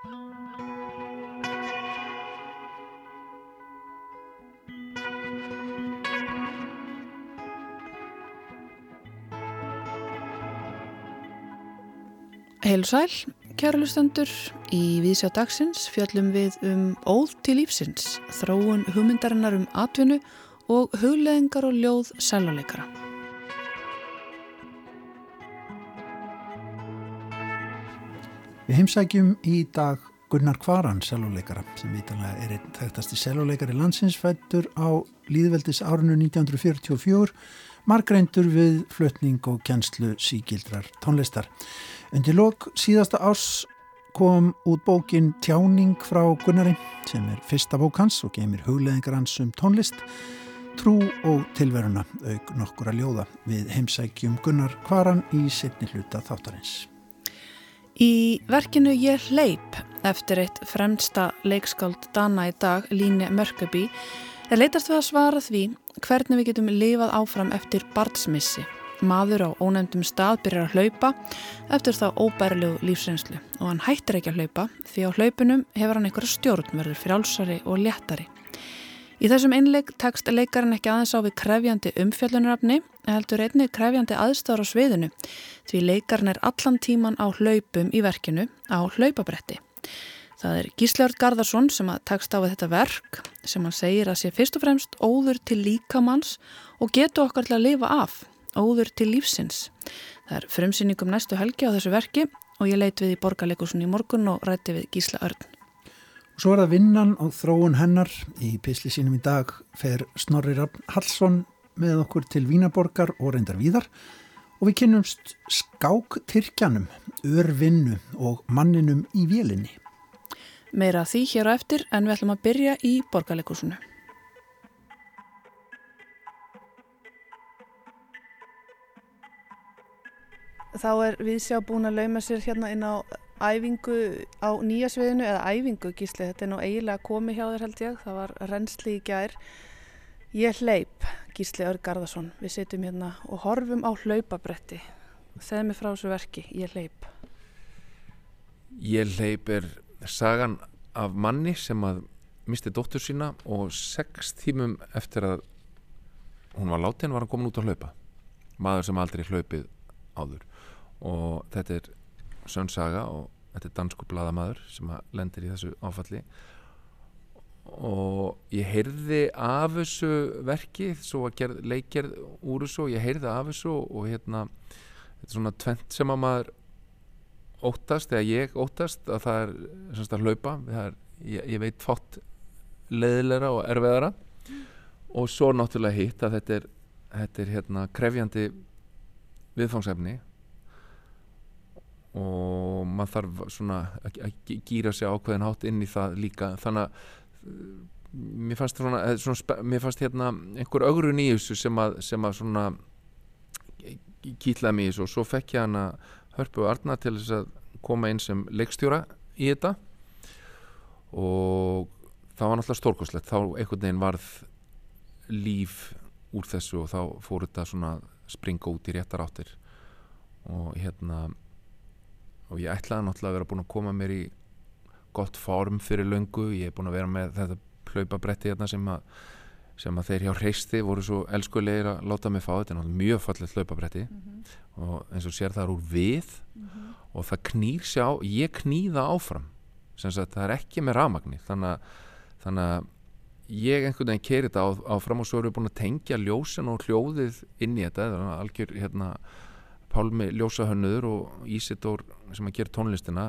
Heil sæl, kæra lustendur, í Vísjá dagsins fjallum við um óð til lífsins, þróun hugmyndarinnar um atvinnu og hugleðingar og ljóð sæluleikara. Við heimsækjum í dag Gunnar Kvaran, sæluleikara, sem vitanlega er einn þekktasti sæluleikari landsinsfættur á líðveldis árinu 1944, margreindur við flutning og kjenslu síkildrar tónlistar. Undir lok síðasta árs kom út bókin Tjáning frá Gunnari sem er fyrsta bók hans og geymir hugleðingar hans um tónlist, trú og tilveruna auk nokkura ljóða við heimsækjum Gunnar Kvaran í setni hluta þáttarins. Í verkinu Ég hleyp eftir eitt fremsta leikskáld Dana í dag, Líne Mörkabí, er leitast við að svara því hvernig við getum lifað áfram eftir barnsmissi Maður á ónefndum stað byrjar að hlaupa eftir þá óbærilegu lífsreynslu og hann hættir ekki að hlaupa því á hlaupunum hefur hann einhverja stjórnverður frjálsari og léttari. Í þessum einleik tekst leikarinn ekki aðeins á við krefjandi umfjöllunarafni heldur einnig krefjandi aðstáður á sviðinu því leikarinn er allan tíman á hlaupum í verkinu á hlaupabretti. Það er Gíslaur Garðarsson sem að tekst á við þetta verk sem hann segir að sé fyrst og fremst óður til líkamanns og getur okkar til að lifa af Óður til lífsins. Það er frumsýningum næstu helgi á þessu verki og ég leit við í borgarleikusun í morgun og rætti við Gísla Örn. Og svo er það vinnan og þróun hennar. Í pisli sínum í dag fer Snorri Raffn Hallsson með okkur til Vínaborgar og reyndar víðar og við kynnumst skáktyrkjanum, örvinnu og manninum í vélinni. Meira því hér á eftir en við ætlum að byrja í borgarleikusunu. Þá er viðsjá búin að lauma sér hérna inn á æfingu á nýja sviðinu eða æfingu gísli, þetta er nú eiginlega komið hjá þér held ég, það var reynsli í gær. Ég hleyp, gísli Örg Garðarsson, við setjum hérna og horfum á hlaupabretti. Þeð mig frá þessu verki, ég hleyp. Ég hleyp er sagan af manni sem að misti dóttur sína og sex tímum eftir að hún var látin var hann komin út að hlaupa. Maður sem aldrei hlaupið áður og þetta er sönnsaga og þetta er dansku bladamæður sem lendir í þessu áfalli. Og ég heyrði af þessu verki svo að gerð, leikgerð úr þessu og ég heyrði af þessu og hérna þetta er svona tvent sem að maður óttast, eða ég óttast að það er semst að hlaupa. Er, ég, ég veit fátt leðilegra og erfiðara. Mm. og svo náttúrulega hitt að þetta er, þetta er hérna krefjandi viðfangsefni og maður þarf svona að gýra sig ákveðin hátt inn í það líka. Þannig að uh, mér fannst, svona, svona, mér fannst hérna einhver ögrun í þessu sem að, sem að svona kýtlaði mig í þessu. Og svo fekk ég hann að hörpu arna til þess að koma inn sem leikstjóra í þetta. Og það var náttúrulega stórkoslegt þá einhvern veginn varð líf úr þessu og þá fór þetta svona springa út í réttar áttir. Og hérna og ég ætlaði náttúrulega að vera búin að koma mér í gott form fyrir löngu. Ég hef búin að vera með þetta hlaupabretti hérna sem að, sem að þeir hjá hreisti voru svo elskulegir að láta mig fá. Þetta er náttúrulega mjög fallið hlaupabretti. Mm -hmm. og eins og sér það er úr við. Mm -hmm. og það knýr sér á ég knýða áfram. Að það er ekki með ramagni þannig að, þannig að ég einhvern veginn kerir þetta áfram og svo erum við búin að tengja ljósin og hljóðið inn í þetta. Er algjör hérna Pálmi Ljósahönnur og Ísidór sem að gera tónlistina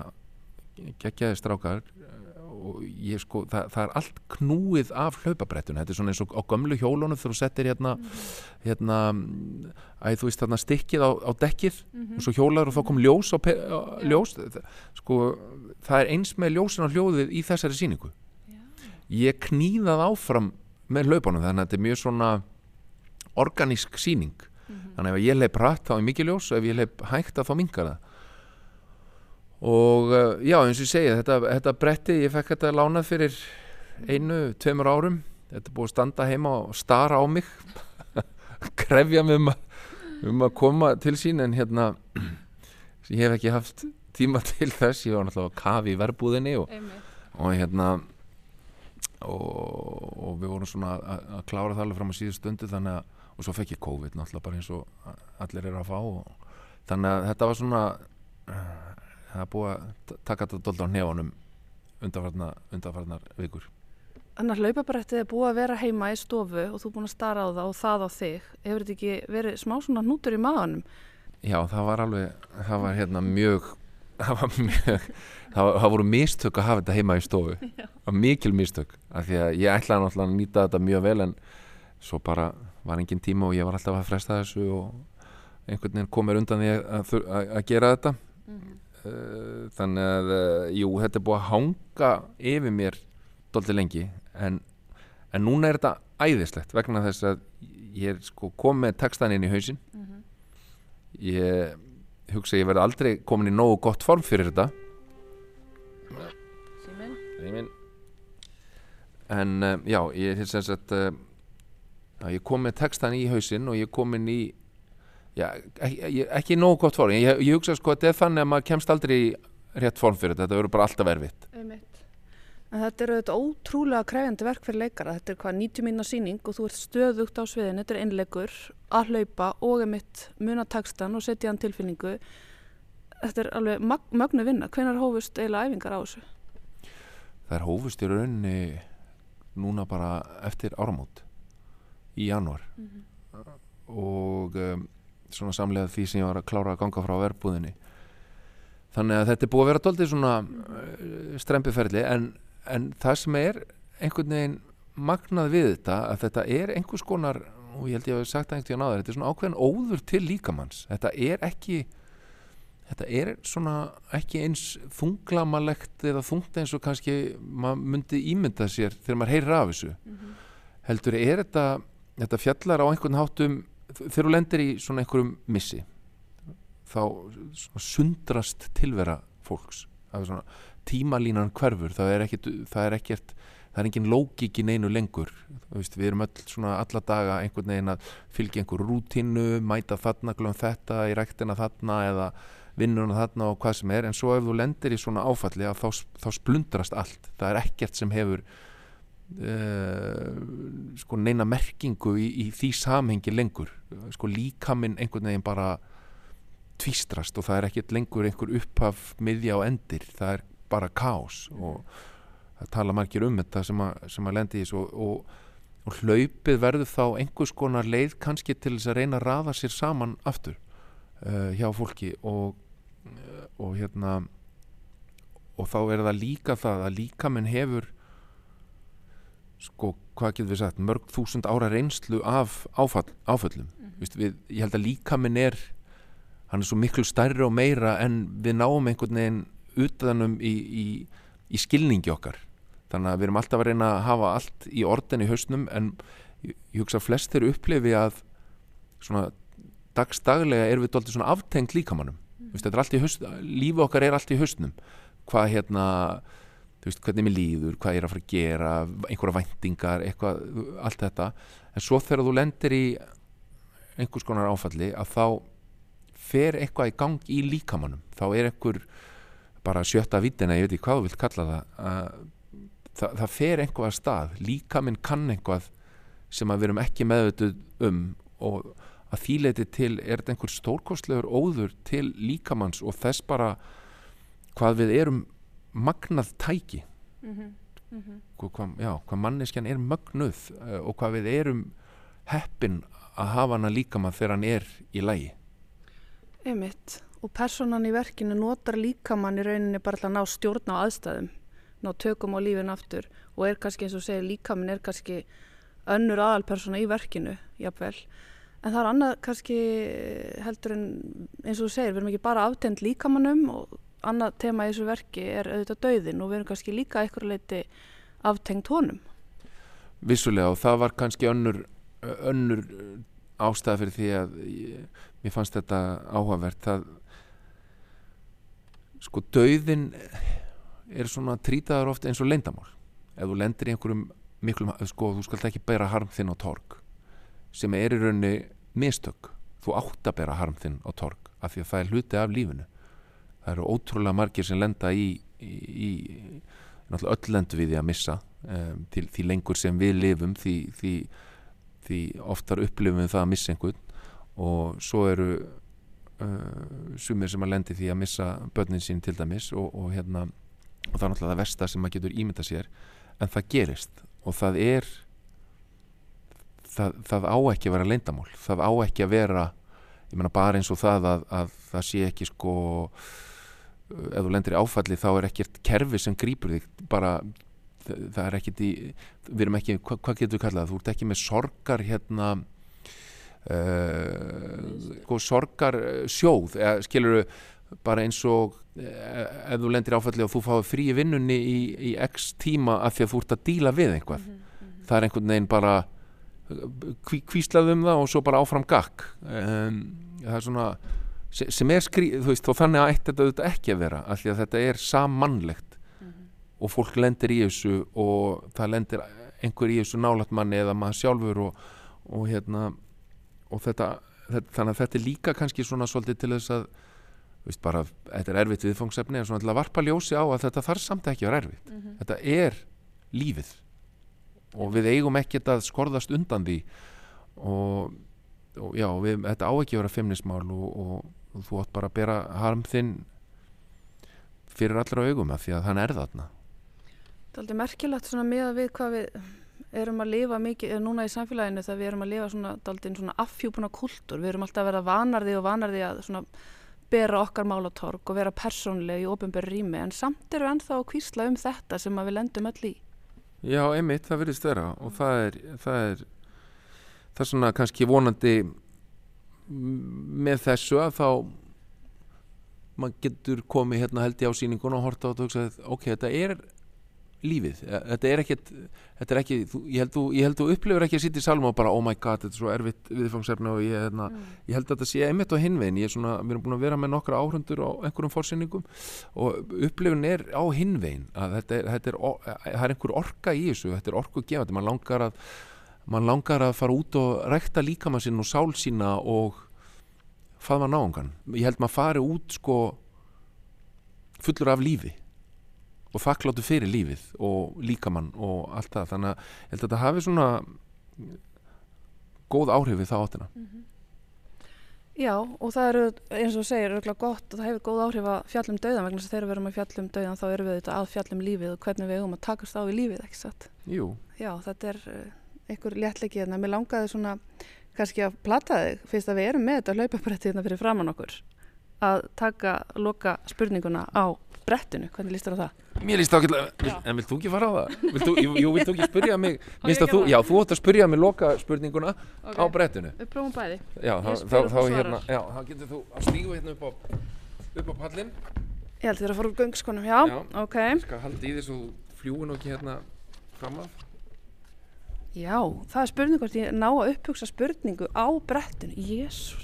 geggjaði strákar og ég sko, það, það er allt knúið af hlaupabrettun, þetta er svona eins og á gömlu hjólunum þegar þú settir hérna -hmm. hérna, að þú veist þarna stikkið á, á dekkið mm -hmm. og svo hjólar og þá kom ljós á, á ljós, sko það er eins með ljósin á hljóðið í þessari síningu ég knýðað áfram með hlaupunum þannig að þetta er mjög svona organísk síning mm -hmm. þannig að ef ég leip rætt þá er mikið ljós og ef ég leip hægt þá mingar það. Og uh, já eins og ég segja þetta, þetta bretti, ég fekk þetta lánað fyrir einu, tveimur árum. Þetta er búið að standa heima og stara á mig krefja mig um að, um að koma til sín en hérna ég hef ekki haft tíma til þess. Ég var náttúrulega að kafi í verbúðinni og, og hérna og, og við vorum svona að, að klára það alveg fram á síðu stundu þannig að, og svo fekk ég COVID náttúrulega bara eins og allir eru að fá og, þannig að þetta var svona það er búið að taka þetta dold á nefanum undarfarnar, undarfarnar vikur. Þannig að hlaupabrættið er búið að vera heima í stofu og þú er búin að stara á það og það á þig hefur þetta ekki verið smá svona nútur í maðanum? Já, það var alveg það var hérna mjög það var mjög það, var, það voru mistök að hafa þetta heima í stofu. Var mikil mistök af því að ég ætlaði náttúrulega að nýta þetta mjög vel en svo bara var engin tíma og ég var alltaf að fresta þessu og einhvern veginn komir undan því að, að, að gera þetta. Mm -hmm. þannig að jú, þetta er búið að hanga yfir mér doldi lengi en, en núna er þetta æðislegt vegna þess að ég er sko komið textan inn í hausin mm -hmm. ég hugsa ég verði aldrei komin í nógu gott form fyrir þetta. Símin Símin en uh, já, ég er sem sagt uh, ég kom með textan í hausin og ég komin í já, ekki, ekki nógu gott form ég, ég hugsa sko að þetta er þannig að maður kemst aldrei í rétt form fyrir þetta, þetta verður bara alltaf erfitt En þetta eru þetta ótrúlega krefjandi verk fyrir leikara. Þetta er hvað 90 minna síning og þú ert stöðugt á sviðinu. Þetta er einleikur að hlaupa og er mitt munatakstan og setja hann tilfinningu. Þetta er alveg mag mögnu vinna. Hvenar hófust eiginlega æfingar á þessu? Það er hófust í rauninni núna bara eftir áramót í januar mm -hmm. og um, svona samlega því sem ég var að klára að ganga frá verbúðinni. Þannig að þetta er búið að vera doldið svona uh, strempiferli en en það sem er einhvern veginn magnað við þetta að þetta er einhvers konar og ég held ég að hafa sagt það einhvern veginn á það þetta er svona ákveðin óður til líkamanns þetta er ekki þetta er svona ekki eins þunglamalegt eða þungt eins og kannski maður myndi ímynda sér þegar maður heyrir af þessu mm -hmm. heldur er þetta þetta fjallar á einhvern hátum þegar þú lendir í svona einhverjum missi þá sundrast tilvera fólks. Svona tímalínan hverfur það er ekkert það er, ekkert, það er engin lógík í neinu lengur. Veist, við erum öll svona alla daga einhvern veginn að fylgja einhver rútínu mæta þarna, glöðum þetta í ræktina þarna eða vinnuna þarna og hvað sem er. En svo ef þú lendir í svona áfalli þá, þá splundrast allt. Það er ekkert sem hefur uh, sko neina merkingu í, í því samhengi lengur. Sko líkaminn einhvern veginn bara tvistrast og það er ekkert lengur einhver upphaf miðja og endir. Það er bara kás og það tala margir um þetta sem að, sem að lendi í þessu og, og, og hlaupið verður þá einhvers konar leið kannski til þess að reyna að rafa sér saman aftur uh, hjá fólki og, uh, og hérna og þá er það líka það að líkamenn hefur sko, hvað getur við sagt? Mörg þúsund ára reynslu af áfall, áföllum. Mm -hmm. Við, ég held að líkaminn er hann er svo miklu stærri og meira en við náum einhvern veginn utanum í, í, í skilningi okkar. Þannig að við erum alltaf að reyna að hafa allt í orðin í hausnum en ég, ég hugsa að flestir upplifi að svona dagstaglega er við doldið svona aftengt líkamannum mm. Vist, lífi okkar er allt í hausnum. Hvað hérna veist, hvernig mér líður, hvað ég er að fara að gera einhverja væntingar, eitthvað allt þetta, en svo þegar þú lendir í einhvers konar áfalli að þá fer eitthvað í gang í líkamannum, þá er einhver bara sjötta vittina, ég veit ekki hvað þú vilt kalla það það, það fer einhvað stað, líka minn kann einhvað sem að við erum ekki meðvituð um og að þýleiti til er þetta einhver stórkostlegur óður til líkamanns og þess bara hvað við erum magnað tæki mm -hmm. Mm -hmm. Hvað, já, hvað manneskjan er magnuð uh, og hvað við erum heppin að hafa hana líkamann þegar hann er í lægi Einmitt og personan í verkinu notar líkamann í rauninni bara að ná stjórn á aðstæðum ná tökum á lífin aftur og er kannski eins og segir líkamann er kannski önnur aðalpersona í verkinu jafnvel, en það er annað kannski heldur en eins og þú segir, við erum ekki bara aftend líkamannum og annað tema í þessu verki er auðvitað dauðin og við erum kannski líka eitthvað leiti aftengt honum. Vissulega og það var kannski önnur önnur ástæða fyrir því að ég, mér fannst þetta áhugavert. Það sko dauðin er svona trítaður ofta eins og leindamál ef þú lendir í einhverjum miklum, sko þú skalt ekki bæra harm þinn á torg sem er í rauninni mistök, þú átt að bæra harm þinn á torg af því að það er hluti af lífinu það eru ótrúlega margir sem lenda í, í, í náttúrulega öll lendu við því að missa um, til, því lengur sem við lifum því, því, því oftar upplifum við það að missa einhvern. Og svo eru uh, sumir sem að lendi því að missa börnin sín til dæmis og, og hérna og það er náttúrulega það versta sem maður getur ímynda sér en það gerist. Og það er það, það á ekki að vera leindamál það á ekki að vera ég menna bara eins og það að, að það sé ekki sko ef þú lendir í áfalli þá er ekkert kerfi sem grýpur þig bara það, er ekkert í við erum ekki, hva, hvað getur við kallað þú ert ekki með sorgar hérna uh, sorgar sjóð eða skilur bara eins og ef þú lendir áfalli og þú fáið frí vinnunni í, í x tíma af því að þú ert að díla við einhvað mm -hmm. það er einhvern veginn bara kví, kvíslaðum það og svo bara áfram gakk. Um, það er svona sem er skrý, þú veist, og þannig að eitt þetta ekki að vera, því að þetta er sammannlegt mm -hmm. og fólk lendir í þessu og það lendir einhver í þessu nálat manni eða maður sjálfur og, og hérna og þetta, þetta, þannig að þetta er líka kannski svona svolítið til þess að veist bara, þetta er erfitt viðfangsefni en svona til að varpa ljósi á að þetta þarf samt ekki að vera erfitt mm -hmm. þetta er lífið og við eigum ekkert að skorðast undan því og, og já, við, þetta á ekki að vera feimnismál og, og, og þú átt bara að bera harm þinn fyrir allra augum að því að hann er þarna. Það er aldrei merkilegt svona með að við hvað við erum að lifa mikið, núna í samfélaginu þegar við erum að lifa svona, svona affjúpuna kultur, við erum alltaf að vera vanarði og vanarði að svona bera okkar málatorg og vera persónlega í ofinbæri rými. En samt eru ennþá að kvísla um þetta sem við lendum öll í. Já, einmitt, það verðist vera. Og það er það er, það er svona kannski vonandi með þessu að þá maður getur komið hérna held ég á síningun og horta á þetta og hugsa ok, þetta er lífið, þetta er ekkert þetta er ekki, þú, ég held þú þú upplifur ekki að sitja í salma og bara oh my god þetta er svo erfitt viðfangsefni og ég, hérna, mm. ég held að þetta sé einmitt á hinvegin ég er svona, við erum búin að vera með nokkra áhrundur á einhverjum fórsyningum og upplifun er á hinvegin að þetta er, þetta er, það er einhver orka í þessu þetta er orku gefandi, mann langar að mann langar að fara út og rekta líkamann sinn og sál sína og faðma náðungan, ég held maður fari út sko fullur af lífi og þakkláttu fyrir lífið og líkamann og allt það. Þannig að ég held að þetta hafi svona góð áhrif við það áttina. Mm -hmm. Já og það eru eins og segir örgulega gott og það hefur góð áhrif að fjallum döðan vegna þess að þegar við erum að fjallum döðan þá erum við þetta að fjallum lífið og hvernig við eigum að takast á í lífið ekki satt? Jú. Já þetta er uh, einhver léttlegi hérna. mér langaði svona kannski að platta þig fyrst að við erum með þetta hlaupabrætti hérna fyrir framann okkur. Að taka loka spurninguna á brettinu, hvernig líst þér á það? Mér líst ákveðlega, en vilt þú ekki fara á það? Vilt þú, jú, vilt þú ekki spyrja mig? Þú, Já, þú ætti að spyrja mig loka spurninguna okay. á brettinu. Við prófum bæði. Já, þá, þá hérna, já, þá getur þú að stígu hérna upp á upp á pallin Ég held þér að fara úr göngskonum, já, já. Ok. Ég skal halda í þessu fljúin og ekki hérna fram af Já, það er spurning hvort ég ná að upphugsa spurningu á brettinu. Jésús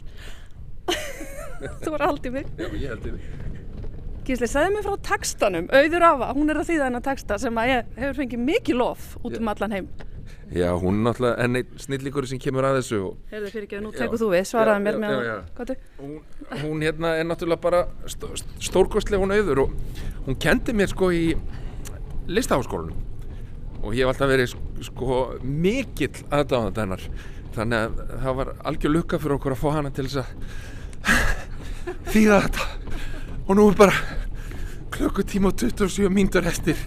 Þú var aldrei mig Já, ég held í mig Gísli, segðu mig frá textanum, auður afa, hún er að þýða hennar texta sem að ég hefur fengið mikið lof út um allan heim. Já, hún er náttúrulega enn einn snillíkur sem kemur að þessu. Heyrðu fyrir ekki, nú tekur þú við, svaraði mér með þú? Hún, hún hérna er náttúrulega bara st st stórkostlega hún auður og hún kendi mér sko í listaháskólunum og ég hef alltaf verið sko mikill aðdáðand hennar. Þannig að það var algjör lukka fyrir okkur að fá hana til þess að þýða þetta og nú er bara klukkutíma og 27 mínútur eftir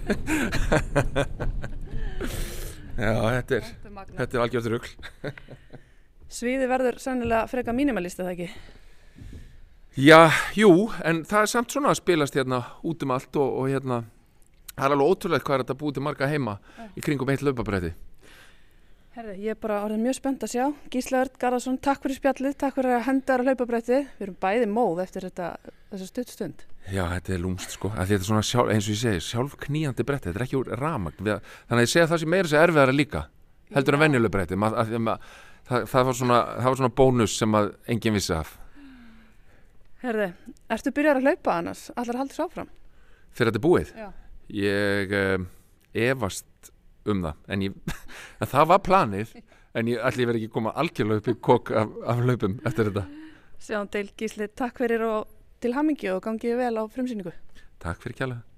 já, þetta er þetta er algjörður rugg Sviði verður sannilega freka mínimalist eða ekki? Já, jú, en það er samt svona að spilast hérna út um allt og, og hérna það er alveg ótrúlega hvað er þetta búið til marga heima eh. í kringum eitt löpabræti Herði, ég er bara orðin mjög spennt að sjá. Gísla Örd Garðarsson, takk fyrir spjallið, takk fyrir að henda þér að hlaupabrætti. Við erum bæði móð eftir þetta, þessa stuttstund. Já, þetta er lúmst sko. Þetta er svona, sjálf, eins og ég segi, sjálf kníjandi bretti. Þetta er ekki úr ramagn. Þannig að ég segja það sem meira sér erfiðara líka. Heldur en venjuleg bretti. Það, það var svona, svona bónus sem að enginn vissi af. Herði, ertu byrjar að hlaupa annars? Allar haldur svo áfram? Þegar þetta er búið? Já. Ég um, efast um það en, ég, en það var planið en ég ætli verið ekki að koma algjörlega upp í kokk af, af laupum eftir þetta Sjáum til Gísli, takk fyrir og til hamingju og gangið vel á frumsýningu. Takk fyrir kjælega.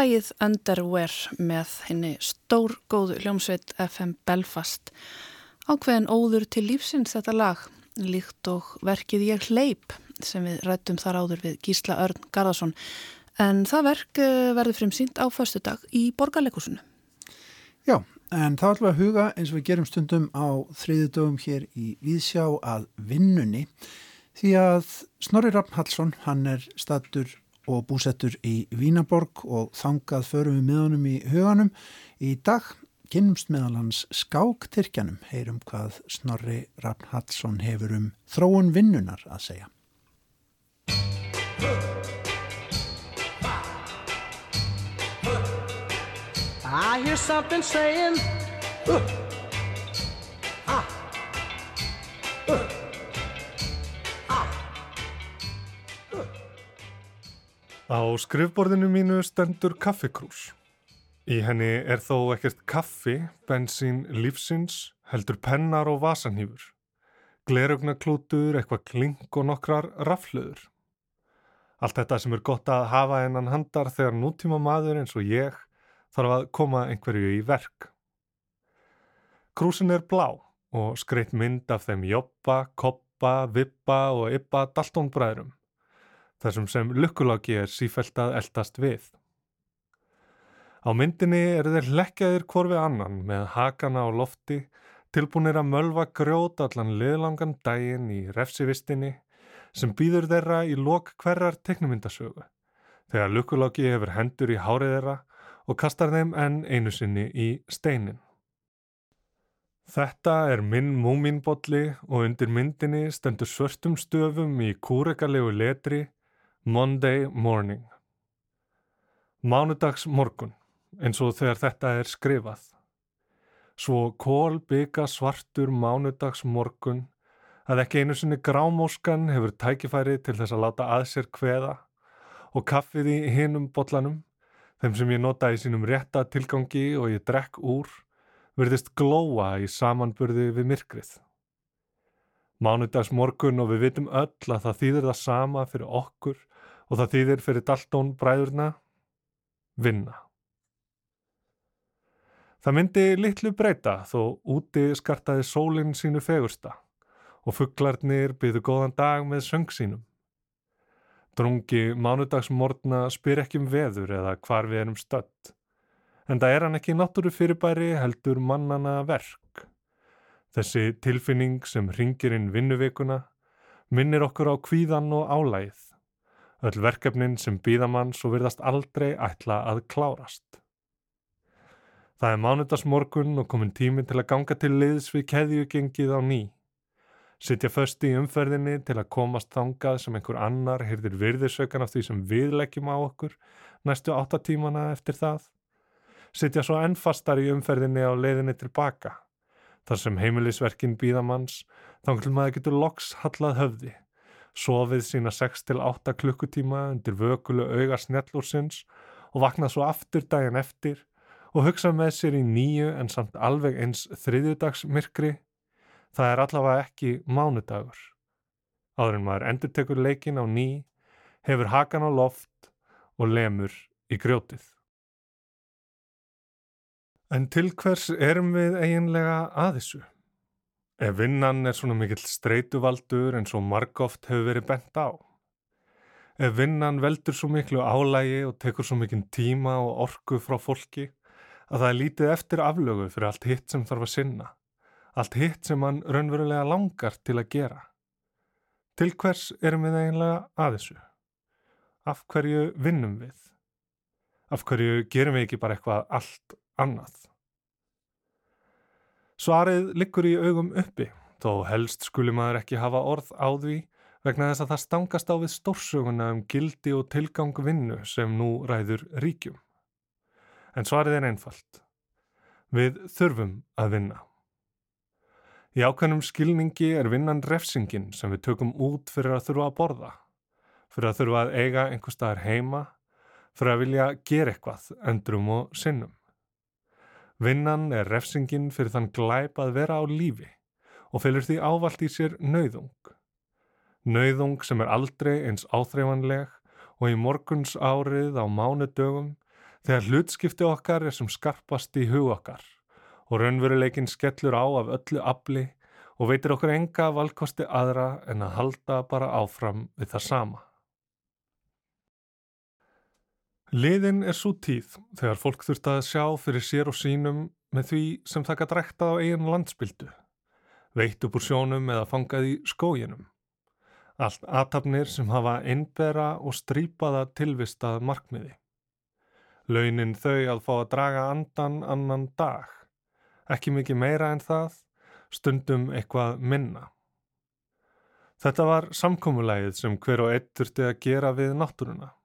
Lægið Underwear með henni stór góðu hljómsveit FM Belfast. Ákveðin óður til lífsins þetta lag, líkt og verkið Ég hleyp sem við rættum þar áður við Gísla Örn Garðarsson. En það verk eh, verður frumsýnt á föstu dag í borgarleikusinu. Já, en þá ætlum við að huga eins og við gerum stundum á þriðu dögum hér í Víðsjá að vinnunni því að Snorri Raffn Hallsson, hann er stattur og búsettur í Vínaborg og þangað förum við með honum í huganum. Í dag kynnumst meðal hans skáktyrkjanum, heyrum hvað Snorri Raffn Hallsson hefur um þróun vinnunar að segja. I hear something saying, "Uh, ah, uh, Á skrifborðinu mínu stendur kaffikrús. Í henni er þó ekkert kaffi, bensín, lífsins, heldur pennar og vasanhýfur. Glerugnaklútur, eitthvað klink og nokkrar raflöður. Allt þetta sem er gott að hafa hennan handar þegar nútíma maður eins og ég þarf að koma einhverju í verk. Krúsin er blá og skreitt mynd af þeim Joppa, Koppa, Vippa og Ippa Daltonbræðrum þessum sem lukkuláki er sífælt að eldast við. Á myndinni eru þeir lekkjaðir hvorfi annan með hakana á lofti, tilbúinir að mölva grjót allan liðlangan daginn í refsivistinni sem býður þeirra í lok hverjar teknumyndasögu, þegar lukkuláki hefur hendur í hárið þeirra og kastar þeim enn einu sinni í steinin. Þetta er minn múmínbolli og undir myndinni stendur svörtum stöfum í kúrekalegu letri Monday morning. Mánudags morgun, eins og þegar þetta er skrifað. Svo kól bygga svartur mánudags morgun að ekki einu sinni grámóskan hefur tækifæri til þess að láta að sér kveða og kaffið í hinum bollanum, þeim sem ég nota í sínum rétta tilgangi og ég drekk úr, virðist glóa í samanburði við myrkrið. Mánudags morgun og við vitum öll að það þýðir það sama fyrir okkur og það þýðir fyrir Daltón bræðurna vinna. Það myndi litlu breyta þó úti skartaði sólinn sínu fegursta og fugglarnir byðu góðan dag með söng sínum. Drungi mánudagsmorna spyr ekki um veður eða hvar við erum stödd. En það er hann ekki náttúru fyrirbæri heldur mannana verk. Þessi tilfinning sem ringir inn vinnuvikuna minnir okkur á kvíðan og álægið. Öll verkefnin sem býðamann svo virðast aldrei ætla að klárast. Það er mánudagsmorgun og komin tími til að ganga til liðs við keðjugengið á ný. Sittja föst í umferðinni til að komast þangað sem einhver annar heyrðir virðisaukan af því sem við leggjum á okkur næstu áttatímana eftir það. Sittja svo ennfastar í umferðinni á leiðinni tilbaka. Þar sem heimilisverkin býðamanns þannig maður getur loks hallað höfði. Sofið sína 6-8 klukkutíma undir vökulu auga snjallúrsins og vaknað svo aftur daginn eftir og hugsa með sér í nýju en samt alveg eins þriðjudagsmyrkri, það er allavega ekki mánudagur. Áður en maður endur tekur leikin á ný, hefur hakan á loft og lemur í grjótið. En til hvers erum við eiginlega að þessu? Ef vinnan er svona mikill streituvaldur en svo margóft hefur verið bent á. Ef vinnan veldur svo miklu álægi og tekur svo mikinn tíma og orku frá fólki, að það er lítið eftir aflögu fyrir allt hitt sem þarf að sinna, allt hitt sem hann raunverulega langar til að gera. Til hvers erum við eiginlega að þessu? Af hverju vinnum við? Af hverju gerum við ekki bara eitthvað allt annað? Svarið liggur í augum uppi, þó helst skuli maður ekki hafa orð á því vegna þess að það stangast á við stórsöguna um gildi og tilgang vinnu sem nú ræður ríkjum. En svarið er einfalt. Við þurfum að vinna. Í ákveðnum skilningi er vinnan refsingin sem við tökum út fyrir að þurfa að borða, fyrir að þurfa að eiga einhver staðar heima, fyrir að vilja gera eitthvað endrum og sinnum. Vinnan er refsingin fyrir þann glæp að vera á lífi og fylgur því ávalt í sér nauðung. Nauðung sem er aldrei eins áþreifanleg og í morguns árið á mánudögum þegar hlutskipti okkar er sem skarpast í hug okkar og raunveruleikin skellur á af öllu afli og veitir okkur enga valkosti aðra en að halda bara áfram við það sama. Liðin er svo tíð þegar fólk þurft að sjá fyrir sér og sínum með því sem það gætt rækta á eigin landsbyldu, veitt upp úr sjónum eða fangað í skóginum. Allt aðtapnir sem hafa innbera og strýpaða tilvistað markmiði. Launin þau að fá að draga andan annan dag. Ekki mikið meira en það, stundum eitthvað minna. Þetta var samkómulægið sem hver og eitt þurfti að gera við náttúruna.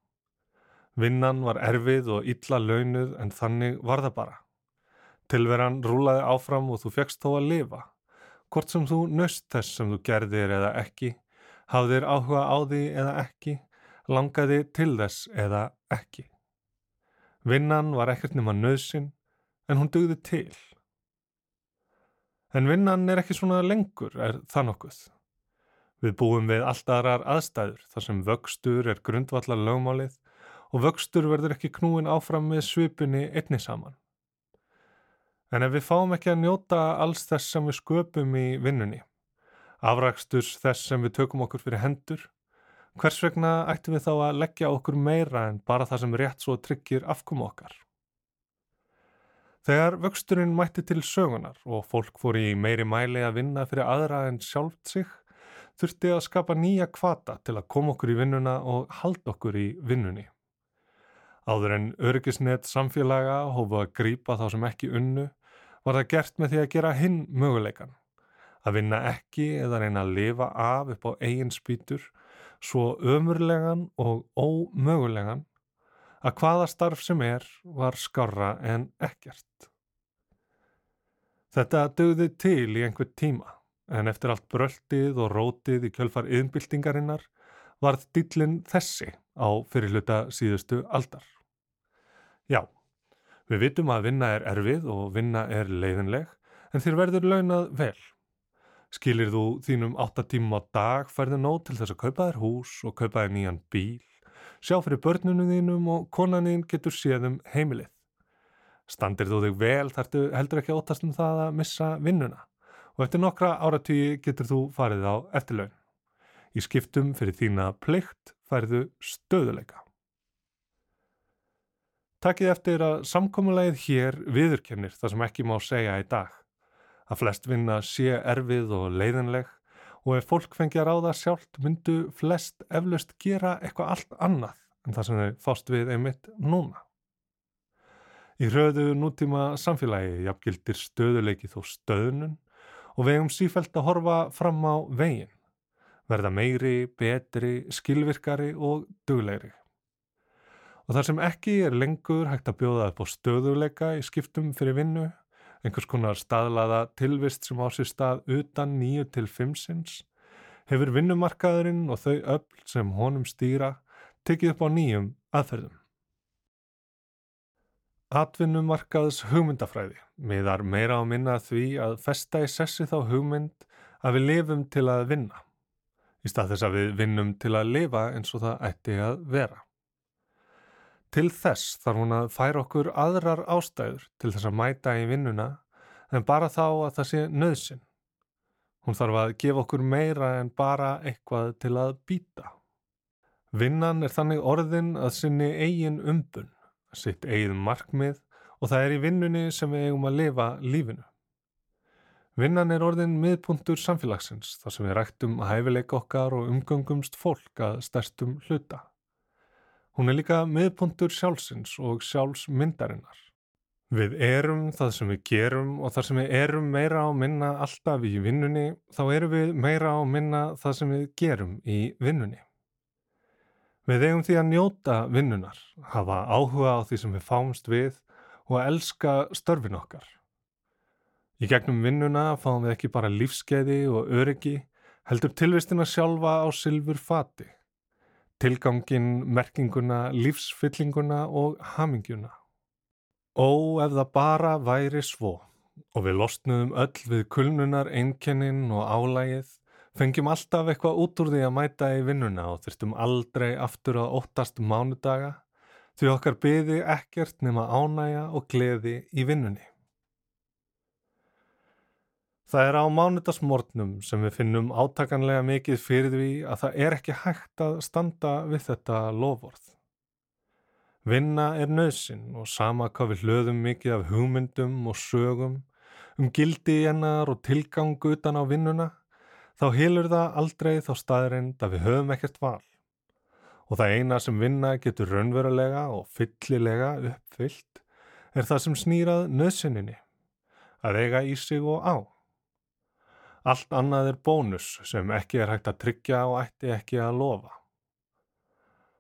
Vinnan var erfið og illa launuð en þannig var það bara. Tilveran rúlaði áfram og þú fegst þó að lifa. Hvort sem þú nöst þess sem þú gerðir eða ekki, hafðir áhuga á því eða ekki, langaði til þess eða ekki. Vinnan var ekkert nema nöðsin en hún dugði til. En vinnan er ekki svona lengur, er það nokkuð. Við búum við allt aðrar aðstæður þar sem vöxtur er grundvallar lögmálið og vöxtur verður ekki knúin áfram með svipunni einni saman. En ef við fáum ekki að njóta alls þess sem við sköpum í vinnunni, afraksturs þess sem við tökum okkur fyrir hendur, hvers vegna ættum við þá að leggja okkur meira en bara það sem rétt svo tryggir afkomu okkar? Þegar vöxturinn mætti til sögunar og fólk fór í meiri mæli að vinna fyrir aðra en sjálft sig, þurfti að skapa nýja kvata til að koma okkur í vinnuna og halda okkur í vinnunni. Áður en öryggisnet samfélaga hófu að grípa þá sem ekki unnu, var það gert með því að gera hinn möguleikan. Að vinna ekki eða reyna að lifa af upp á eigin spýtur svo ömurlegan og ómögulegan að hvaða starf sem er var skarra en ekkert. Þetta dögði til í einhver tíma en eftir allt bröltið og rótið í kjölfar yðnbyltingarinnar varð dýllin þessi á fyrirluta síðustu aldar. Já, við vitum að vinna er erfið og vinna er leiðinleg en þér verður launað vel. Skilir þú þínum 8 tímum á dag færðu nóg til þess að kaupa þér hús og kaupa þér nýjan bíl, sjá fyrir börnunum þínum og konanin getur séð um heimilið. Standir þú þig vel þartu heldur ekki að óttast um það að missa vinnuna og eftir nokkra áratvíi getur þú farið á eftirlaun. Í skiptum fyrir þína plikt færðu stöðuleika. Takkið eftir að samkomulegið hér viðurkennir það sem ekki má segja í dag. Að flest vinna sé erfið og leiðinleg og ef fólk fengi að ráða sjálft myndu flest eflaust gera eitthvað allt annað en það sem þau fást við einmitt núna. Í hröðu nútíma samfélagi jafngildir stöðuleiki þó stöðnun og vegum sífælt að horfa fram á veginn, verða meiri, betri, skilvirkari og duglegri. Og þar sem ekki er lengur hægt að bjóða upp á stöðuleika í skiptum fyrir vinnu, einhvers konar staðlaða tilvist sem á sér stað utan nýju til fimmsins, hefur vinnumarkaðurinn og þau öll sem honum stýra tekið upp á nýjum aðferðum. Atvinnumarkaðs hugmyndafræði miðar meira á minna því að festa í sessi þá hugmynd að við lifum til að vinna, í stað þess að við vinnum til að lifa eins og það ætti að vera. Til þess þarf hún að færa okkur aðrar ástæður til þess að mæta í vinnuna en bara þá að það sé nöðsin. Hún þarf að gefa okkur meira en bara eitthvað til að býta. Vinnan er þannig orðin að sinni eigin umbun, sitt eigin markmið og það er í vinnunni sem við eigum að lifa lífinu. Vinnan er orðin miðpuntur samfélagsins þar sem við ræktum hæfileika okkar og umgöngumst fólk að stærstum hluta. Hún er líka miðpuntur sjálfsins og sjálfsmyndarinnar. Við erum það sem við gerum og þar sem við erum meira á minna alltaf í vinnunni, þá erum við meira á minna það sem við gerum í vinnunni. Við eigum því að njóta vinnunar, hafa áhuga á því sem við fáumst við og að elska störfin okkar. Í gegnum vinnuna fáum við ekki bara lífskeiði og öryggi, heldur tilvistina sjálfa á silfur fati, tilgangin, merkinguna, lífsfyllinguna og hamingjuna. Ó, ef það bara væri svo og við losnuðum öll við kulnunar, einkennin og álægið, fengjum alltaf eitthvað út úr því að mæta í vinnuna og þyrstum aldrei aftur að óttast mánudaga því okkar byði ekkert nema ánægja og gleði í vinnunni. Það er á mánudagsmornum sem við finnum átakanlega mikið fyrir því að það er ekki hægt að standa við þetta lofvorð. Vinna er nöðsin og sama hvað við hlöðum mikið af hugmyndum og sögum um gildi hennar og tilgang utan á vinnuna, þá hilur það aldrei þá staðrind að við höfum ekkert val. Og það eina sem vinna getur raunverulega og fyllilega uppfyllt er það sem snýrað nöðsininni, að eiga í sig og á. Allt annað er bónus sem ekki er hægt að tryggja og ætti ekki að lofa.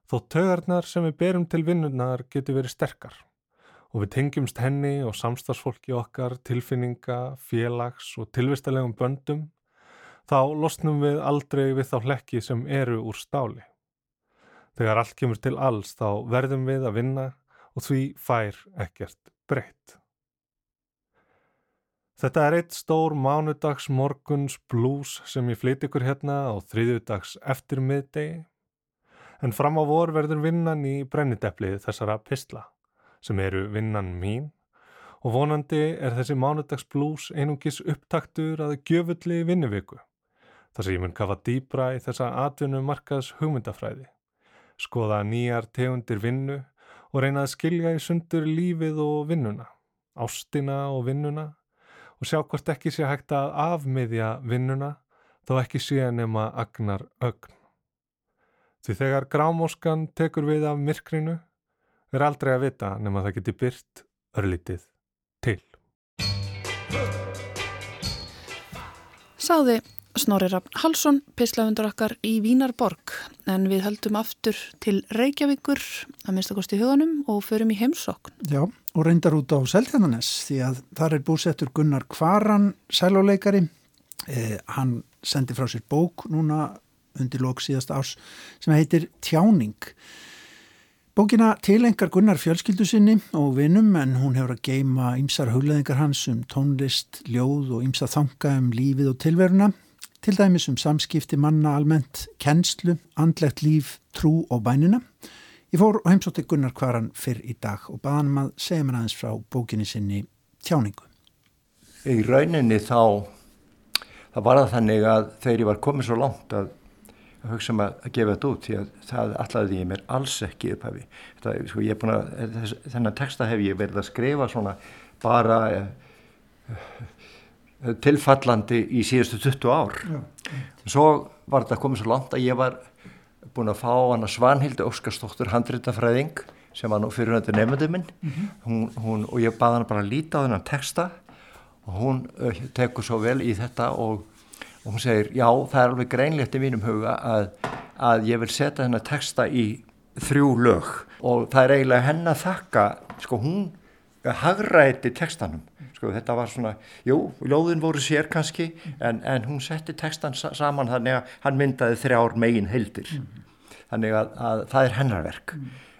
Þó tögarnar sem við berum til vinnunar getur verið sterkar og við tengjumst henni og samstagsfólki okkar, tilfinninga, félags og tilvistalegum böndum, þá losnum við aldrei við þá hlekki sem eru úr stáli. Þegar allt kemur til alls þá verðum við að vinna og því fær ekkert breytt. Þetta er eitt stór mánudags morguns blues sem ég flyt ykkur hérna á þriðjudags eftir miðdegi. En fram á vor verður vinnan í brennideplið þessara pistla sem eru vinnan mín. Og vonandi er þessi mánudags blues einungis upptaktur að gjöfulli vinnuviku þar sem ég mun kafa dýbra í þessa atvinnu markaðs hugmyndafræði, skoða nýjar tegundir vinnu og reyna að skilja í sundur lífið og vinnuna, ástina og vinnuna og sjá hvort ekki sé hægt að afmiðja vinnuna þó ekki sé nema agnar ögn. Því þegar grámóskan tekur við af myrkrinu er aldrei að vita nema það geti byrt örlítið til. Sáði Snorri Rapp Halsson, pislahundur okkar í Vínarborg, en við höldum aftur til Reykjavíkur, að minnstakosti huganum, og förum í heimsókn. Já, og reyndar út á Seltjarnanes því að þar er búsettur Gunnar Kvaran, sæluleikari. Eh, hann sendi frá sér bók núna undir lók síðast árs sem heitir Tjáning. Bókina tilengar Gunnar fjölskyldu sinni og vinum en hún hefur að geima ymsar hugleðingar hans um tónlist, ljóð og ymsa þanga um lífið og tilveruna. Til dæmis um samskipti manna almennt, kennslu, andlegt líf, trú og bænina. Ég fór og heimsótti Gunnar Kvaran fyrr í dag og baða hann um að segja mér aðeins frá bókinni sinni Tjáningu. Í rauninni þá, þá var það þannig að þegar ég var komið svo langt að, að hugsa um að, gefa þetta út því að það allaði ég mér alls ekki upphafi. Sko, þennan texta hef ég verið að skrifa svona bara eh, tilfallandi í síðustu 20 ár. Svo var þetta komið svo langt að ég var búin að fá hana Svanhildi Óskarsdóttur handritafræðing sem var nú fyrirhundur nefndu minn. Hún, hún, og ég baði hana bara að líta á þennan texta og hún uh, tekur svo vel í þetta og, og hún segir já það er alveg greinlegt í mínum huga að, að ég vil setja þennan texta í þrjú lög. Og það er eiginlega henn að þakka sko hún hagræti textanum. Sko þetta var svona, jú, ljóðin voru sér kannski en, en hún setti textan sa saman þannig að hann myndaði þrjár megin heildir þannig að, að það er hennarverk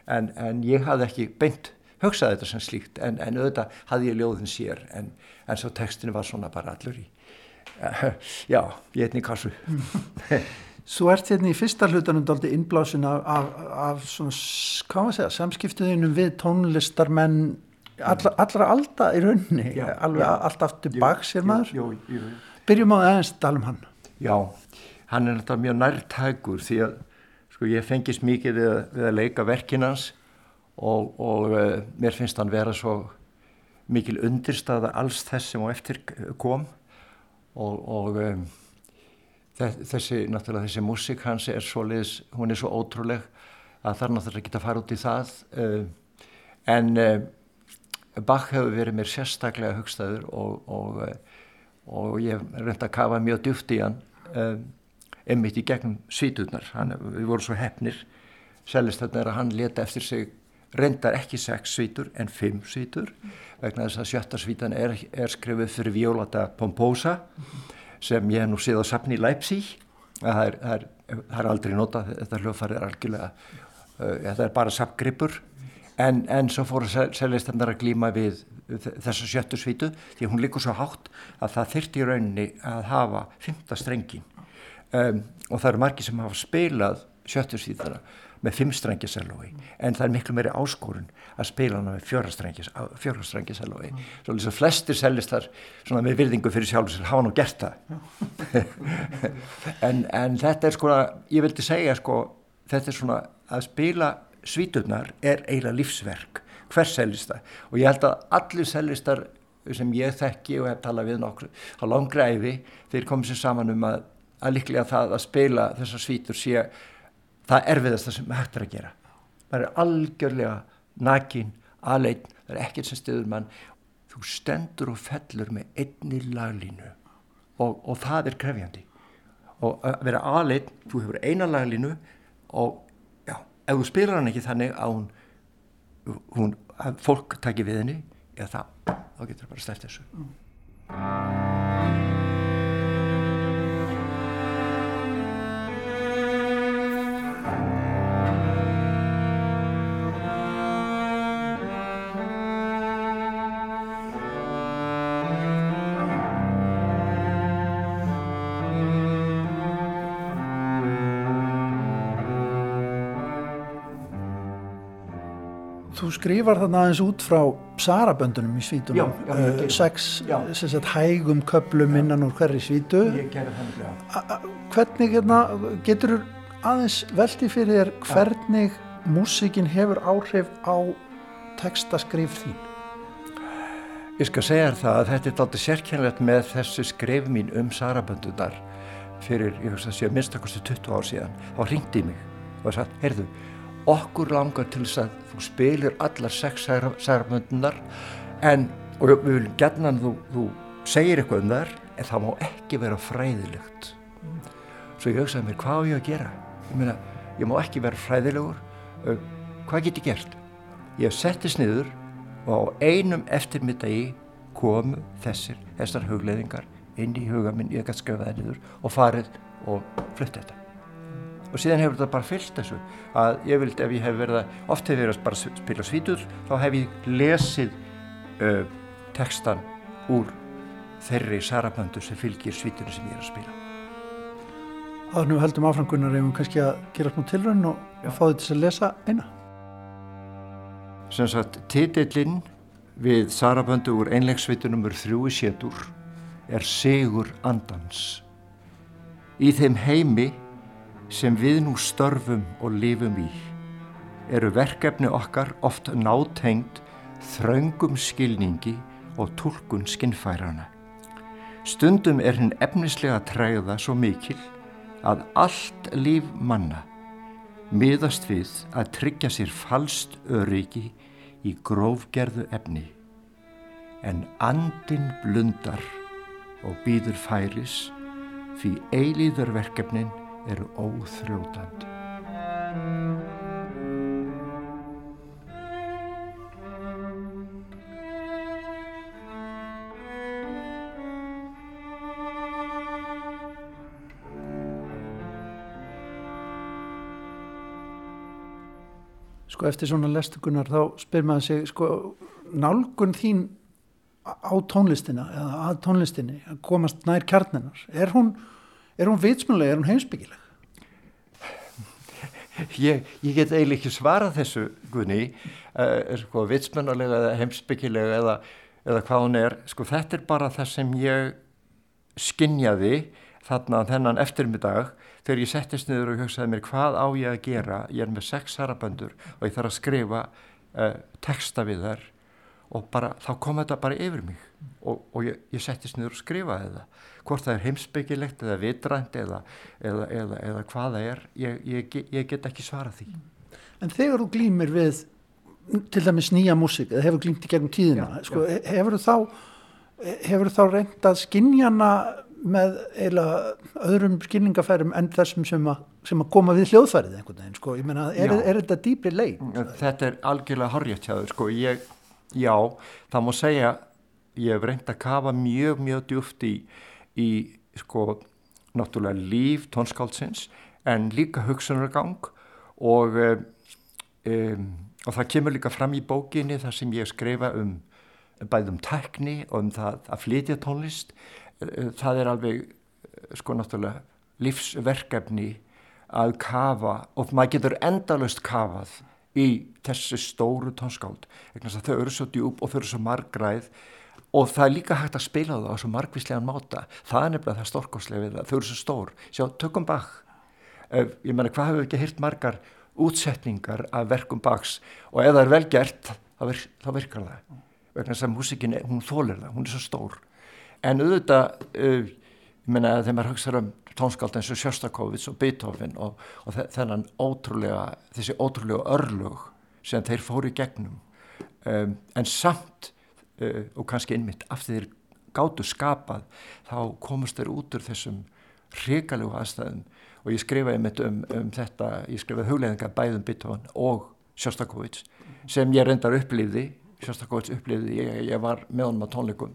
en, en ég hafði ekki beint hugsað þetta sem slíkt en, en auðvitað hafði ég ljóðin sér en, en svo textinu var svona bara allur í já, ég einni kassu Svo ert hérna í fyrsta hlutanum daldi innblásin af, af, af svona, hvað maður segja, samskiptuðinum við tónlistarmenn allra, allra alda í rauninni, Já, alveg já. allt aftur bak sér maður. jú. Byrjum á aðeins að tala um hann. Já, hann er náttúrulega mjög nærtækur því að sko, ég fengist mikið við, við að leika verkinans og, og uh, mér finnst hann vera svo mikil undirstaða alls þess sem á eftir kom og, og um, þessi, náttúrulega þessi músík hans er svo liðs, hún er svo ótrúleg að það er náttúrulega ekki að fara út í það uh, en uh, Bach hefur verið mér sérstaklega hugstæður og, og, og ég reyndi að kafa mjög djúft í hann um, einmitt í gegnum svíturnar við vorum svo hefnir selist að hann leta eftir sig reyndar ekki sex svítur en fimm svítur vegna þess að sjötta svítan er, er skrifuð fyrir Violata Pomposa sem ég hef nú séð á safni í Leipzig. Það er, það er, það er aldrei notað. Þetta hljóðfæri er algjörlega uh, þetta er bara safngripur en, en svo fóru selistendar að glíma við þessa sjöttu svítu því hún líkur svo hátt að það þyrti í rauninni að hafa fymta strengin um, og það eru margir sem hafa spilað sjöttu svítana með fimmstrengi sellói en það er miklu meiri áskorun að spila hana með fjórastrengi sellói svo lýsa flestir sellistar svona með virðingu fyrir sjálfsir hafa nú gert það. En, en þetta er sko ég vildi segja sko þetta er svona að spila svíturnar er eiginlega lífsverk. Hvers sellista og ég held að allir sellistar sem ég þekki og hef talað við nokkur á langri æfi þeir komið sér saman um að, að líklega það að spila þessar svítur sé það erfiðast það sem hægt er að gera. Það er algjörlega nakin, aðleitn, það er ekkert sem stiður mann. Þú stendur og fellur með einni laglínu og, og það er krefjandi. Og að vera aðleitn, þú hefur eina laglínu og já, ef þú spilar hann ekki þannig að hún, hún að fólk taki við henni eða það, þá getur það bara stæft þessu skrifar þarna aðeins út frá Saraböndunum í svítunum. Já, já, ég Eh, geri. Sex, sagt, hægum köplum innan úr hverri svítu. ég a- Hvernig hérna, getur aðeins velti fyrir þér hvernig músíkin hefur áhrif á textaskrif þín? Ég skal segja það að þetta er aldrei sérkennilegt með þessu skrif mín um Saraböndunar fyrir, ég hugsa að sé að minnstakosti 20 ár síðan. Þá hringdi í mig og sagt, heyrðu, okkur langar til þess að þú spilir allar sex Saraböndunar en, og við viljum gerna þú, þú segir eitthvað um þær en það má ekki vera fræðilegt. Svo ég hugsaði mér hvað á ég að gera? Ég meina, ég má ekki vera fræðilegur. Hvað get ég gert? Ég settist niður og á einum eftirmiddagi komu þessir, þessar hugleðingar inn í huga minn, ég gæti það niður og farið og flutt þetta og síðan hefur þetta bara fyllt þessu að ég vildi ef ég hef verið að oft hef verið að bara spila svítur þá hef ég lesið uh, textan úr þeirri saraböndu sem fylgir svítunum sem ég er að spila. Áður nú heldum áfram Gunnar ef við kannski að gera smá tilraun og, og fá þið til að lesa eina. sem sagt titillinn við saraböndu úr einlegsvitunumur þrjú í sétur er Sigur Andans. Í þeim heimi sem við nú störfum og lifum í eru verkefni okkar oft nátengt þröngum skilningi og tólkun skinnfærana. Stundum er hinn efnislega træða svo mikil að allt líf manna miðast við að tryggja sér falst öryggi í grófgerðu efni. En andin blundar og býður færis því eilíðurverkefnin eru óþrjótandi. Sko eftir svona lestugunar þá spyr maður sig sko nálgun þín á tónlistina eða að tónlistinni að komast nær kjarninar. Er hún, er hún vitsmjölega, er hún heimsbyggileg? Ég, ég get eiginlega ekki svarað þessu, Gunni, uh, sko, vitsmennulega eða heimsbyggilega eða, eða hvað hún er. Sko þetta er bara það sem ég skinjaði þarna þennan eftirmiddag þegar ég settist niður og hugsaði mér hvað á ég að gera. Ég er með sex haraböndur og ég þarf að skrifa uh, texta við þær og bara, þá kom þetta bara yfir mig. Og, og ég, ég settist niður og skrifaði það. Hvort það er heimsbyggilegt eða vitrænt eða, eða, eða, eða hvað það er ég, ég, ég get ekki svarað því. En þegar þú glýmir við til dæmis nýja músík eða hefur glýmt í gegnum tíðina, Já, sko, hefur þá hefur þá reynd að skinjana með eiginlega öðrum skinningafærum en þessum sem að, sem að koma við hljóðfærið einhvern veginn, sko, ég meina, er, Já. er þetta dýpri leið? þetta er algjörlega horrið sko, ég, já, það má segja ég hef reynd að kafa mjög, mjög djúft í, í sko, náttúrulega líf tónskáldsins en líka hugsunargang og um, og það kemur líka fram í bókinni þar sem ég skrifa um bæð um tekni og um það að flytja tónlist. Eh, það er alveg eh, sko náttúrulega lífsverkefni að kafa og maður getur endalust kafað í þessu stóru tónskáld að þau eru svo djúb og þau eru svo margræð og það er líka hægt að spila það á svo margvíslegan máta. Það er nefnilega það stórkoslega við það þau eru svo stór, sjá, tökum bak ég meina, hvað hefur við ekki hýrt margar útsetningar af verkum baks og ef það er vel gert þá, virk, þá virkar það. Vegna þess að músikin, hún þólir það, hún er svo stór. En auðvitað uh, ég meina þegar maður hugsaður um tónskáld eins og Sjöstakovits og Beethoven og, og þe- þennan ótrúlega þessi ótrúlega örlög sem þeir fóru í gegnum. Um, en samt uh, og kannski innmitt af því þeir gátu skapað þá komast þeir út úr þessum hrikalegu aðstæðum. Og ég skrifaði mitt um, um þetta ég skrifaði hugleðingar bæðum Beethoven og Sjöstakovits sem ég reyndar upplýði Sjöstakovits upplýði, ég, ég var með honum á tónleikum.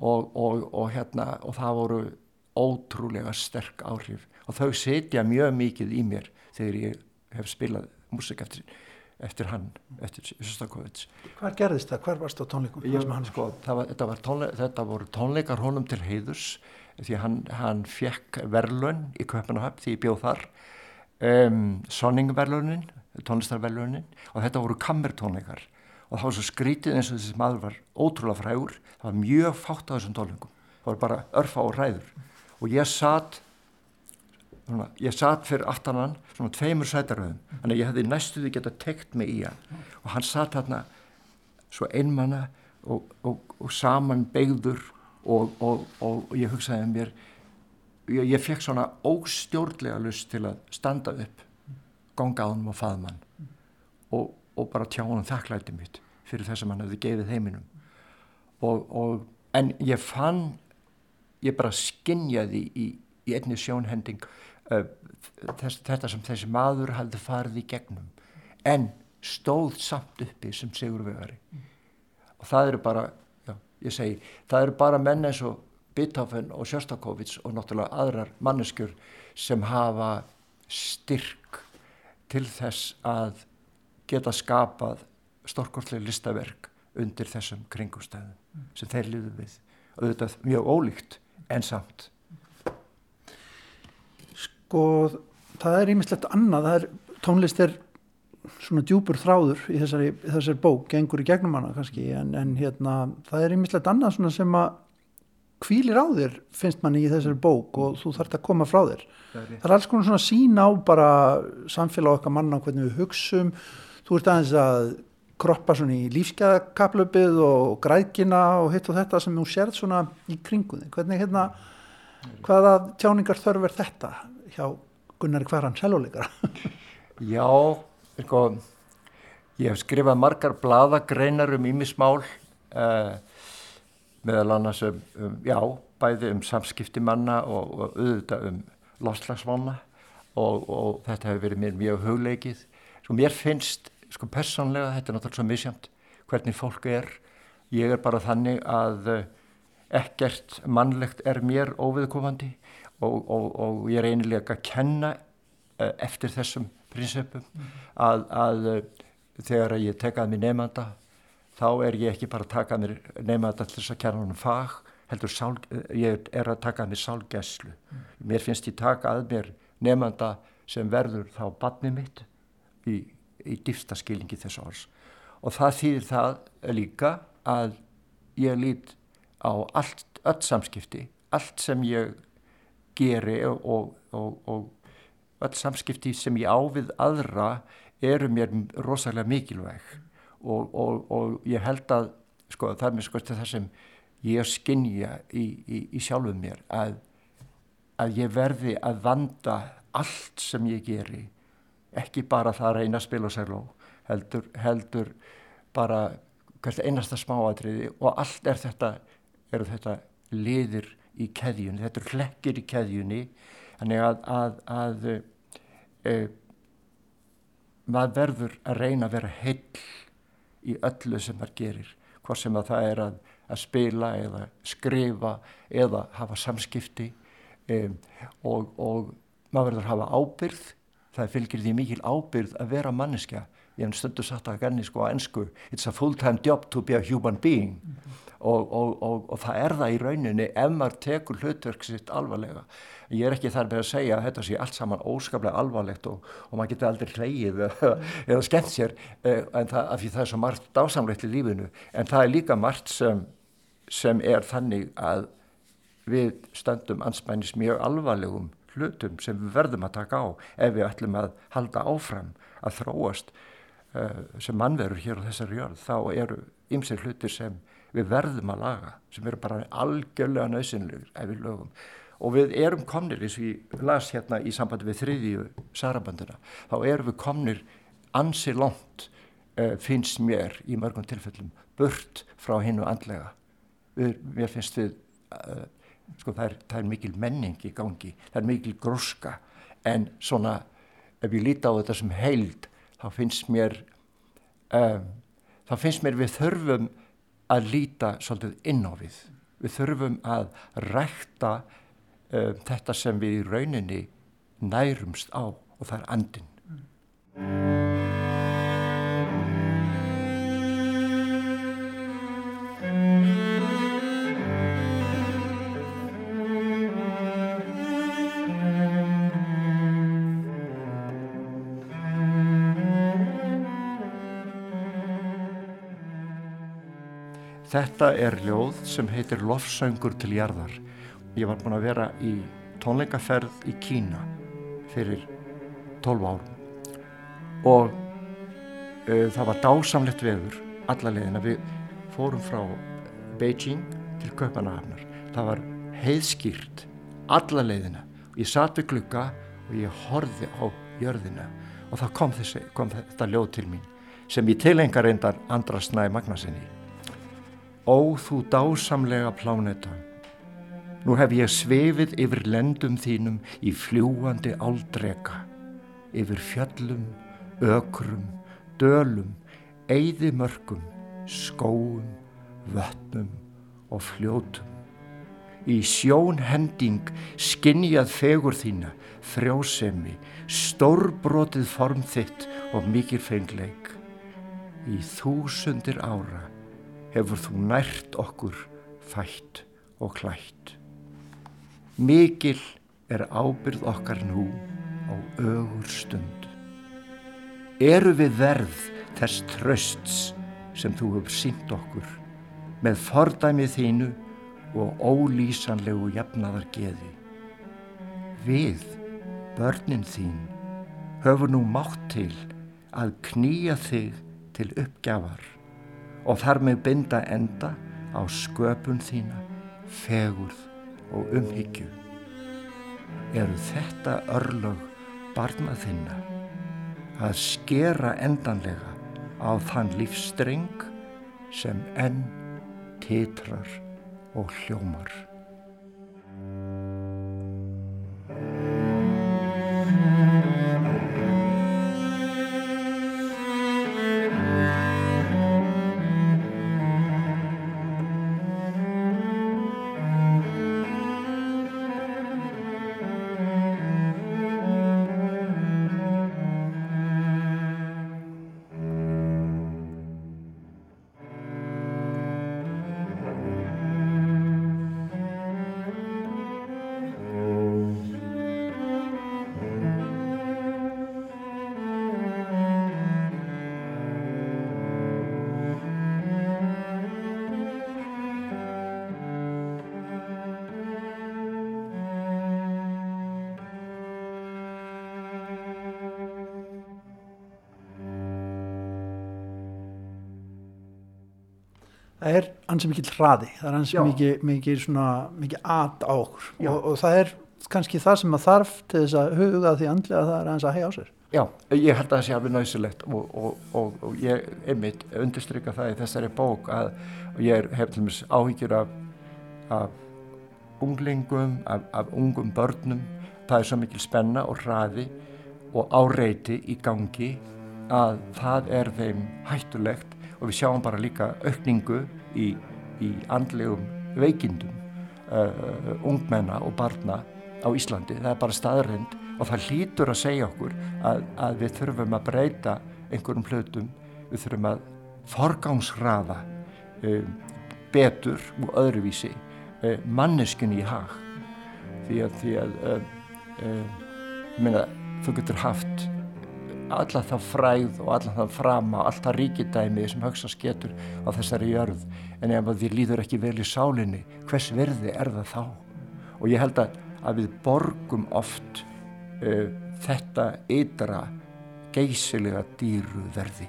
Og, og, og hérna og það voru ótrúlega sterk áhrif. Og þau setja mjög mikið í mér þegar ég hef spilað músik eftir, eftir hann eftir Sjöstakovits. Hvar gerðist það? Hvar varst á tónleikum? Ég, sko, var, þetta, var tónle, þetta voru tónleikar honum til heiðurs því hann, hann fekk verðlun í Köpenahöfn því ég bjóð þar. Um, Sonningverðlunin tónlistarverðlunin og þetta voru kammertónleikar. Og það var svo skrítið eins og þessi maður var ótrúlega frægur. Það var mjög fátt á þessum tónleikum. Það var bara örfa og ræður og ég satt svona, ég satt fyrir aftanan svona tveimur sætaröðum þannig að ég hefði næstuði geta tekt mig í hann. Og hann satt þarna svo einmanna og, og, og saman beigður og, og, ég hugsaði um mér ég, ég fekk svona óstjórnlega lust til að standa upp ganga á hann og faðmann og, og bara tjá hann þakklæti mitt fyrir það sem hann hefði gefið heiminum. Og en ég fann ég bara skinjaði í, í einni sjónhending uh, þess, þetta sem þessi maður hafði farið í gegnum en stóð samt uppi sem sigurvegari og það eru bara já, ég segi, það eru bara menn eins og Beethoven og Sjöstakovits og náttúrulega aðrar manneskjur sem hafa styrk til þess að geta skapað stórkortlega listaverk undir þessum kringumstæðum sem þeir liðu við. Og þetta er mjög ólíkt en samt. Sko, það er ímislegt annað, það er, tónlist er svona djúpur þráður í þessari, þessari bók, gengur í gegnum hana kannski, en, en hérna, það er ímislegt annað svona sem að hvílir á þér, finnst manni í þessari bók og þú þarft að koma frá þér. Það er alls konar svona sín á bara samfélag okkar manna, hvernig við hugsum, þú ert aðeins að kroppa svona í lífsgæðakaplöpið og græðkina og hitt og þetta sem þú sérð svona í kringuði. Hvernig hérna, hvaða tjáningar þörf er þetta hjá Gunnari Kvaran selvoleikara? Já, sko, ég hef skrifað margar bladagreinar um ímismál, uh, meðal annars um, um, já, bæði um samskipti manna og, og auðvitað um loslagsmanna og, og þetta hefur verið mér mjög hugleikið. Sko, mér finnst, sko, persónlega, þetta er náttúrulega svo misjamt, hvernig fólk er. Ég er bara þannig að uh, ekkert mannlegt er mér óviðkomandi og, og, og ég er einilega að kenna uh, eftir þessum prinsipum að, að uh, þegar ég tekaði mér nefnda þá er ég ekki bara að taka mér nefnda til þess að kenna honum fag heldur sál, ég er að taka mér sálgæslu. Mér finnst ég taka að mér nefnda sem verður þá badni mitt í, í dýfsta skilingi þess árs og það þýðir það líka að ég lít á allt, öll samskipti allt sem ég geri og, og, og, og öll samskipti sem ég á við aðra eru mér rosalega mikilvæg. Og, ég held að sko, það er mér sko það sem ég skinja í, í, í sjálfum mér að, að ég verði að vanda allt sem ég geri ekki bara það að reyna að spila sér ló heldur, heldur bara hvert einasta smáatriði og allt er þetta eru þetta liðir í keðjunni, þetta eru hlekkir í keðjunni. Þannig að, að, að e, maður verður að reyna að vera heill í öllu sem maður gerir hvort sem að það er að, að spila eða skrifa eða hafa samskipti e, og, og maður verður að hafa ábyrð það fylgir því mikil ábyrð að vera manneskja. Ég hef stundu satt að ganni sko á ennsku it's a full time job to be a human being. Mm -hmm. og, og, og, og það er það í rauninni ef maður tekur hlutverk sitt alvarlega. Ég er ekki þar með að segja að þetta sé allt saman óskaplega alvarlegt og maður getur aldrei hleyið eða skemmt sér en það, það er svo margt dásamlegt í lífinu. En það er líka margt sem, sem er þannig að við stöndum anspænis mjög alvarlegum hlutum sem við verðum að taka á ef við ætlum að halda áfram að þróast uh, sem mannverur hér á þessari jörð þá eru ymsir hlutir sem við verðum að laga sem eru bara algjörlega nöðsynlegur ef við lögum. Og við erum komnir eins og ég las hérna í sambandi við þriðju sarabandina þá erum við komnir ansi langt uh, finnst mér í mörgum tilfellum burt frá hinnu andlega. Við, mér finnst við uh, sko það er, það er mikil menning í gangi það er mikil gróska. En svona ef ég líti á þetta sem heild þá finnst mér um, þá finnst mér við þurfum að líta svolítið inn á við. Við þurfum að rækta um, þetta sem við í rauninni nærumst á og það er andin Þetta er ljóð sem heitir Lofsöngur til jarðar. Ég var búin að vera í tónleikaferð í Kína fyrir 12 árum og uh, það var dásamlegt veður alla leiðina. Við fórum frá Beijing til Kaupanahafnar. Það var heiðskýrt alla leiðina. Ég satt við glugga og ég horfið á jörðina og það kom, þessi, kom þetta ljóð til mín sem ég tilengar reyndar Andra Snæ Magnarssoni Ó þú dásamlega pláneta, nú hef ég svefið yfir lendum þínum í fljúandi áldreka, yfir fjöllum, ökrum, dölum, eyðimörkum, skóum, vötnum og fljótum. Í sjónhending skinnjað fegur þína, frjósemi, stórbrotið form þitt og mikil fengleik. Í þúsundir ára hefur þú nært okkur fætt og klætt. Mikil er ábyrð okkar nú á ögur stund. Eru við verð þess trösts sem þú hefur sínt okkur með fordæmið þínu og ólýsanlegu jafnaðar geði. Við, börnin þín, höfum nú mátt til að knýja þig til uppgjafar og þar með binda enda á sköpun þína, fegurð og umhyggju. Eru þetta örlög barna þinna að skera endanlega á þann lífstreng sem enn titrar og hljómar. Það er ansi mikið hraði það er ansi Já. mikið, mikið, svona, mikið at á okkur og, og það er kannski það sem að þarf til þess að huga því andlega það er aðeins að hegja á sér Já, ég held að það sé alveg næsilegt og, og, og, og ég einmitt undirstryka það í þessari bók að ég er, hef til dæmis áhyggjur af, af unglingum, af, af ungum börnum. Það er svo mikil spenna og hraði og áreiti í gangi að það er þeim hættulegt og við sjáum bara líka aukningu í, í andlegum veikindum uh, ungmenna og barna á Íslandi. Það er bara staðrind og það hlýtur að segja okkur að, að við þurfum að breyta einhverjum hlutum, við þurfum að forgangsraða um, betur og öðruvísi uh, manneskunni í hag því að, því að um, um, meina, þú getur haft alla þá fræð og alla það frama, allt það ríkidæmi sem högstast getur á þessari jörð. En ef því líður ekki vel í sálinni hvers verði er það þá? Og ég held að, að við borgum oft uh, þetta ytra geysilega dýru verði.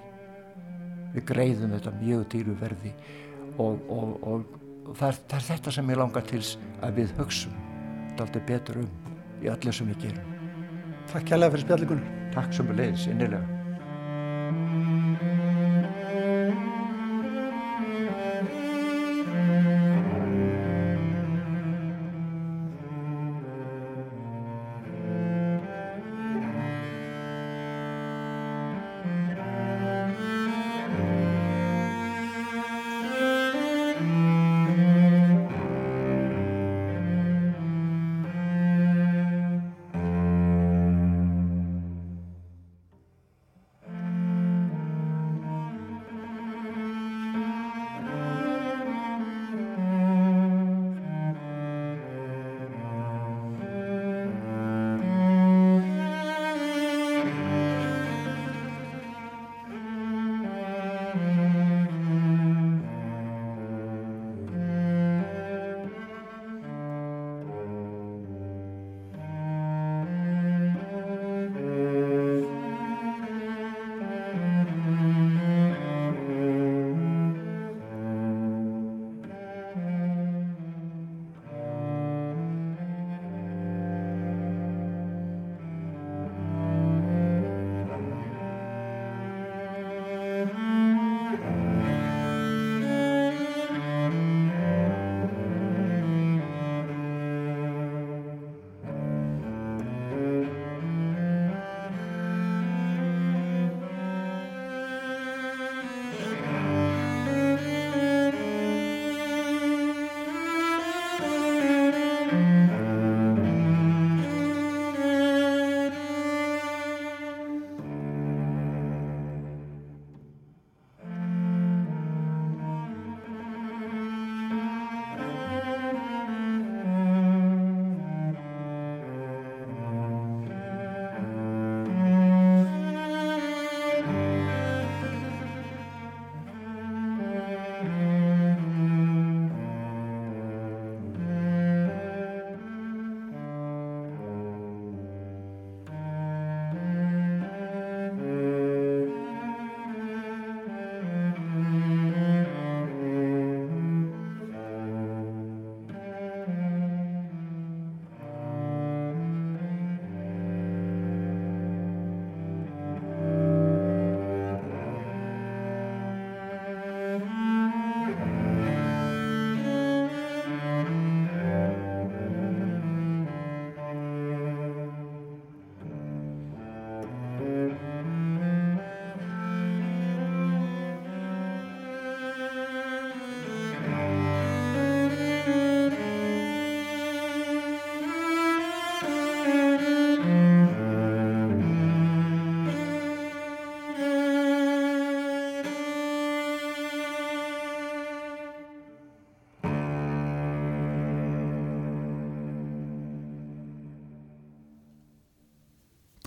Við greiðum þetta mjög dýru verði og, og, og, og það, er, það er þetta sem ég langar til að við hugsum þetta betur um í allir sem við gerum. Takk kærlega fyrir spjallikunum Takk sem við leiðis, innilega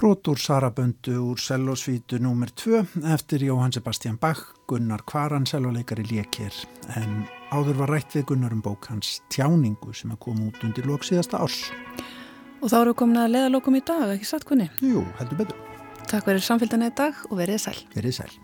Brotur Saraböndu úr Sellosvítu nr. 2 eftir Jóhann Sebastian Bach, Gunnar Kvaran selvoleikari lékir en áður var rætt við Gunnar um bók hans Tjáningu sem að koma út undir lók síðasta árs. Og þá eru komin að leðalokum í dag, ekki satt kunni? Jú, heldur betur. Takk fyrir samfélgina í dag og verið sæl. Verið sæl.